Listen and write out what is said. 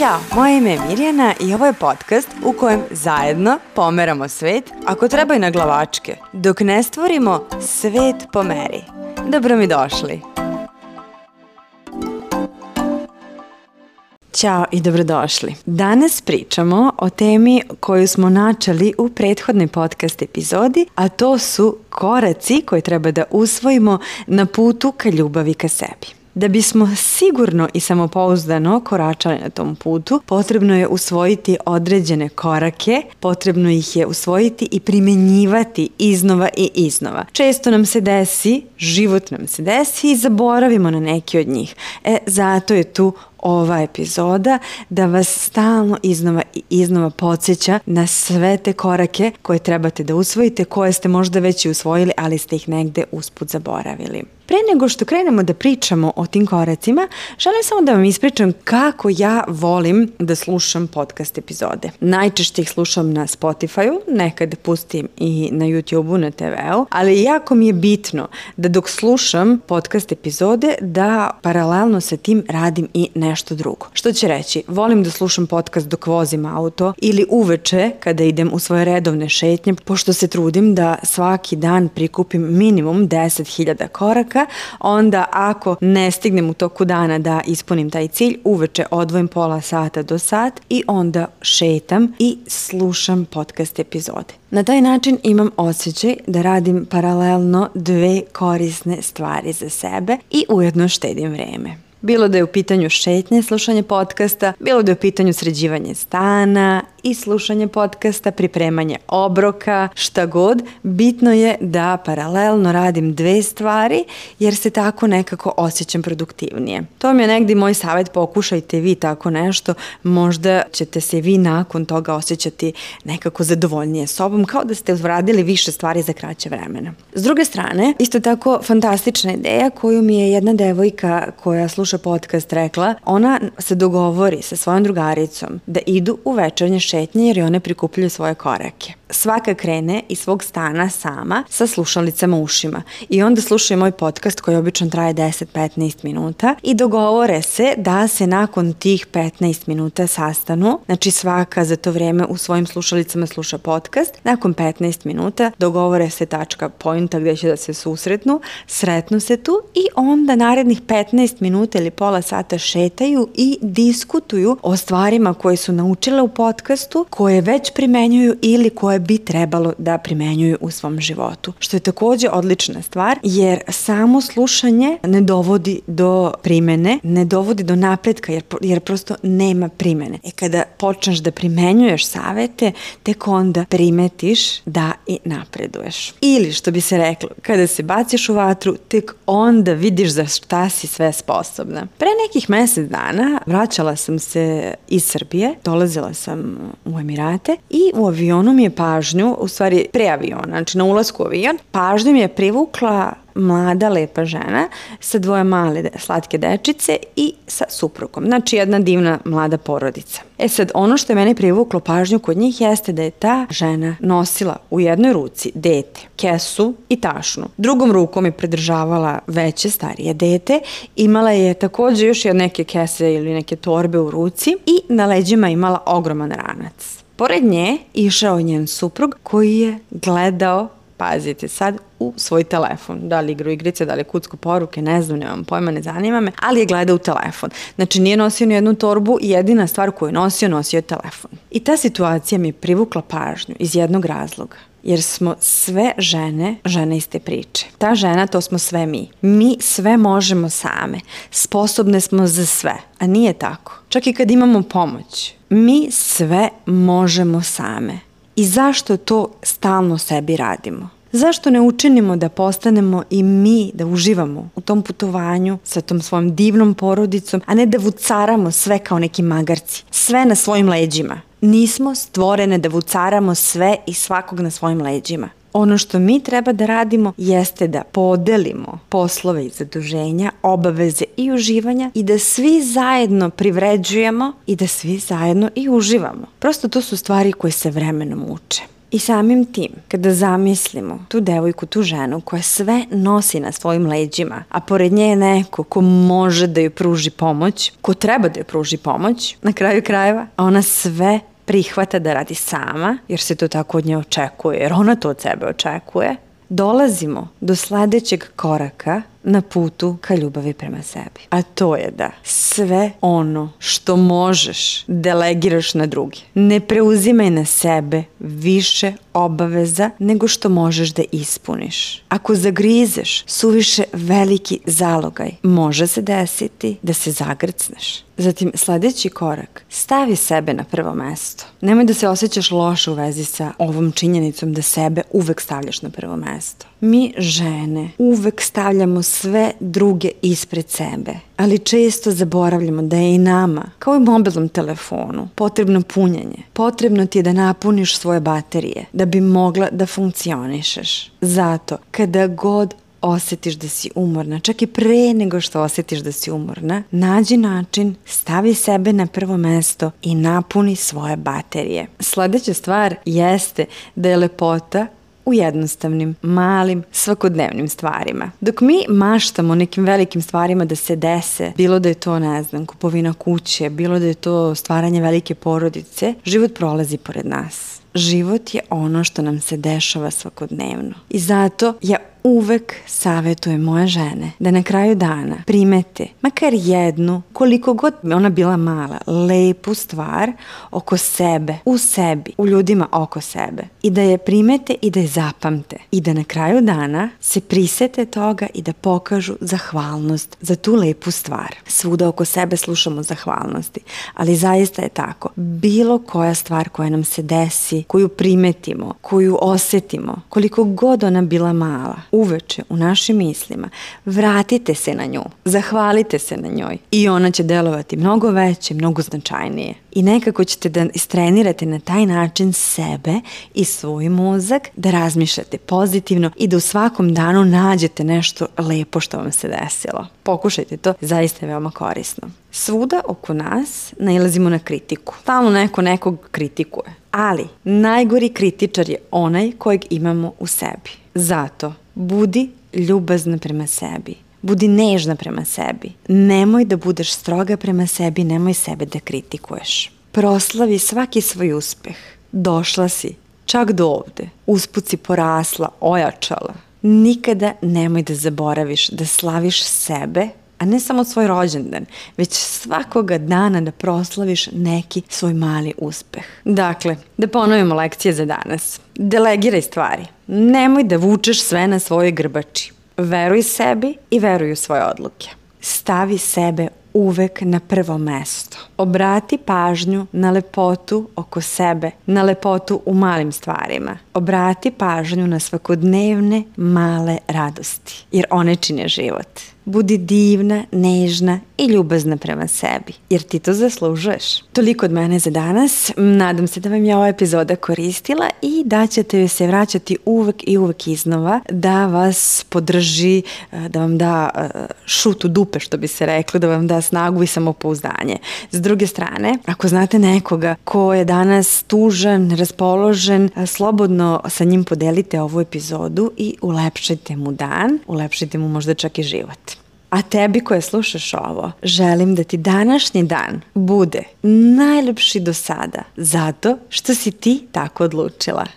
Ćao, moje ime je Mirjana i ovo je podcast u kojem zajedno pomeramo svet, ako treba i na glavačke, dok ne stvorimo svet po meri. Dobro mi došli. Ćao i dobrodošli. Danas pričamo o temi koju smo načeli u prethodnoj podcast epizodi, a to su koraci koje treba da usvojimo na putu ka ljubavi ka sebi. Da bismo sigurno i samopouzdano koračali na tom putu, potrebno je usvojiti određene korake, potrebno ih je usvojiti i primenjivati iznova i iznova. Često nam se desi, život nam se desi i zaboravimo na neki od njih. E, zato je tu ova epizoda da vas stalno iznova i iznova podsjeća na sve te korake koje trebate da usvojite, koje ste možda već i usvojili, ali ste ih negde usput zaboravili. Pre nego što krenemo da pričamo o tim koracima, želim samo da vam ispričam kako ja volim da slušam podcast epizode. Najčešće ih slušam na Spotify-u, nekad pustim i na YouTube-u, na TV-u, ali jako mi je bitno da dok slušam podcast epizode, da paralelno sa tim radim i nešto drugo. Što će reći, volim da slušam podcast dok vozim auto ili uveče kada idem u svoje redovne šetnje, pošto se trudim da svaki dan prikupim minimum 10.000 koraka zadatka, onda ako ne stignem u toku dana da ispunim taj cilj, uveče odvojim pola sata do sat i onda šetam i slušam podcast epizode. Na taj način imam osjećaj da radim paralelno dve korisne stvari za sebe i ujedno štedim vreme. Bilo da je u pitanju šetnje slušanje podcasta, bilo da je u pitanju sređivanje stana i slušanje podcasta, pripremanje obroka, šta god. Bitno je da paralelno radim dve stvari jer se tako nekako osjećam produktivnije. To mi je negdje moj savjet, pokušajte vi tako nešto, možda ćete se vi nakon toga osjećati nekako zadovoljnije sobom, kao da ste uzvradili više stvari za kraće vremena. S druge strane, isto tako fantastična ideja koju mi je jedna devojka koja sluša podcast rekla, ona se dogovori sa svojom drugaricom da idu u večernje šetnje jer i one prikupljaju svoje korake svaka krene iz svog stana sama sa slušalicama u ušima i onda slušaju moj podcast koji obično traje 10-15 minuta i dogovore se da se nakon tih 15 minuta sastanu, znači svaka za to vreme u svojim slušalicama sluša podcast, nakon 15 minuta dogovore se tačka pointa gde će da se susretnu, sretnu se tu i onda narednih 15 minuta ili pola sata šetaju i diskutuju o stvarima koje su naučile u podcastu, koje već primenjuju ili koje bi trebalo da primenjuju u svom životu. Što je takođe odlična stvar jer samo slušanje ne dovodi do primene, ne dovodi do napretka jer, jer prosto nema primene. E kada počneš da primenjuješ savete, tek onda primetiš da i napreduješ. Ili što bi se reklo, kada se baciš u vatru, tek onda vidiš za šta si sve sposobna. Pre nekih mesec dana vraćala sam se iz Srbije, dolazila sam u Emirate i u avionu mi je pala pažnju, u stvari pre aviona, znači na ulasku u avion, pažnju mi je privukla mlada, lepa žena sa dvoje male slatke dečice i sa suprugom. Znači jedna divna mlada porodica. E sad, ono što je mene privuklo pažnju kod njih jeste da je ta žena nosila u jednoj ruci dete, kesu i tašnu. Drugom rukom je predržavala veće, starije dete. Imala je takođe još neke kese ili neke torbe u ruci i na leđima imala ogroman ranac. Pored nje išao njen suprug koji je gledao pazite sad, u svoj telefon. Da li igru igrice, da li kucku poruke, ne znam, nemam pojma, ne zanima me, ali je gledao u telefon. Znači nije nosio ni jednu torbu i jedina stvar koju je nosio, nosio je telefon. I ta situacija mi je privukla pažnju iz jednog razloga jer smo sve žene, žene iz te priče. Ta žena, to smo sve mi. Mi sve možemo same. Sposobne smo za sve. A nije tako. Čak i kad imamo pomoć. Mi sve možemo same. I zašto to stalno sebi radimo? Zašto ne učinimo da postanemo i mi, da uživamo u tom putovanju sa tom svojom divnom porodicom, a ne da vucaramo sve kao neki magarci, sve na svojim leđima? Nismo stvorene da vucaramo sve i svakog na svojim leđima. Ono što mi treba da radimo jeste da podelimo poslove i zaduženja, obaveze i uživanja i da svi zajedno privređujemo i da svi zajedno i uživamo. Prosto to su stvari koje se vremenom uče. I samim tim, kada zamislimo tu devojku, tu ženu koja sve nosi na svojim leđima, a pored nje je neko ko može da joj pruži pomoć, ko treba da joj pruži pomoć, na kraju krajeva, a ona sve prihvata da radi sama, jer se to tako od nje očekuje, jer ona to od sebe očekuje, dolazimo do sledećeg koraka na putu ka ljubavi prema sebi. A to je da sve ono što možeš delegiraš na druge. Ne preuzimaj na sebe više obaveza nego što možeš da ispuniš. Ako zagrizeš suviše veliki zalogaj, može se desiti da se zagrcneš. Zatim, sledeći korak, stavi sebe na prvo mesto. Nemoj da se osjećaš loše u vezi sa ovom činjenicom da sebe uvek stavljaš na prvo mesto. Mi žene uvek stavljamo sve druge ispred sebe, ali često zaboravljamo da je i nama, kao i mobilnom telefonu, potrebno punjanje. Potrebno ti je da napuniš svoje baterije da bi mogla da funkcionišeš. Zato, kada god osetiš da si umorna, čak i pre nego što osetiš da si umorna, nađi način, stavi sebe na prvo mesto i napuni svoje baterije. Sledeća stvar jeste da je lepota u jednostavnim, malim, svakodnevnim stvarima. Dok mi maštamo nekim velikim stvarima da se dese, bilo da je to, ne znam, kupovina kuće, bilo da je to stvaranje velike porodice, život prolazi pored nas. Život je ono što nam se dešava svakodnevno. I zato ja uvek savetuje moje žene da na kraju dana primete makar jednu, koliko god ona bila mala, lepu stvar oko sebe, u sebi, u ljudima oko sebe. I da je primete i da je zapamte. I da na kraju dana se prisete toga i da pokažu zahvalnost za tu lepu stvar. Svuda oko sebe slušamo zahvalnosti, ali zaista je tako. Bilo koja stvar koja nam se desi, koju primetimo, koju osetimo, koliko god ona bila mala, uveče u našim mislima, vratite se na nju, zahvalite se na njoj i ona će delovati mnogo veće, mnogo značajnije. I nekako ćete da istrenirate na taj način sebe i svoj mozak, da razmišljate pozitivno i da u svakom danu nađete nešto lepo što vam se desilo. Pokušajte to, zaista je veoma korisno. Svuda oko nas nalazimo na kritiku. Stalno neko nekog kritikuje. Ali najgori kritičar je onaj kojeg imamo u sebi. Zato budi ljubazna prema sebi. Budi nežna prema sebi. Nemoj da budeš stroga prema sebi, nemoj sebe da kritikuješ. Proslavi svaki svoj uspeh. Došla si, čak do ovde. Usput si porasla, ojačala. Nikada nemoj da zaboraviš da slaviš sebe a ne samo svoj rođendan, već svakoga dana da proslaviš neki svoj mali uspeh. Dakle, da ponovimo lekcije za danas. Delegiraj stvari. Nemoj da vučeš sve na svojoj grbači. Veruj sebi i veruj u svoje odluke. Stavi sebe uvek na prvo mesto. Obrati pažnju na lepotu oko sebe, na lepotu u malim stvarima. Obrati pažnju na svakodnevne male radosti, jer one čine život budi divna, nežna i ljubazna prema sebi, jer ti to zaslužuješ. Toliko od mene za danas. Nadam se da vam je ova epizoda koristila i da ćete joj se vraćati uvek i uvek iznova da vas podrži, da vam da eh, šut u dupe, što bi se reklo, da vam da snagu i samopouzdanje. S druge strane, ako znate nekoga ko je danas tužan, raspoložen, eh, slobodno sa njim podelite ovu epizodu i ulepšajte mu dan, ulepšajte mu možda čak i život. A tebi koje slušaš ovo, želim da ti današnji dan bude najlepši do sada, zato što si ti tako odlučila.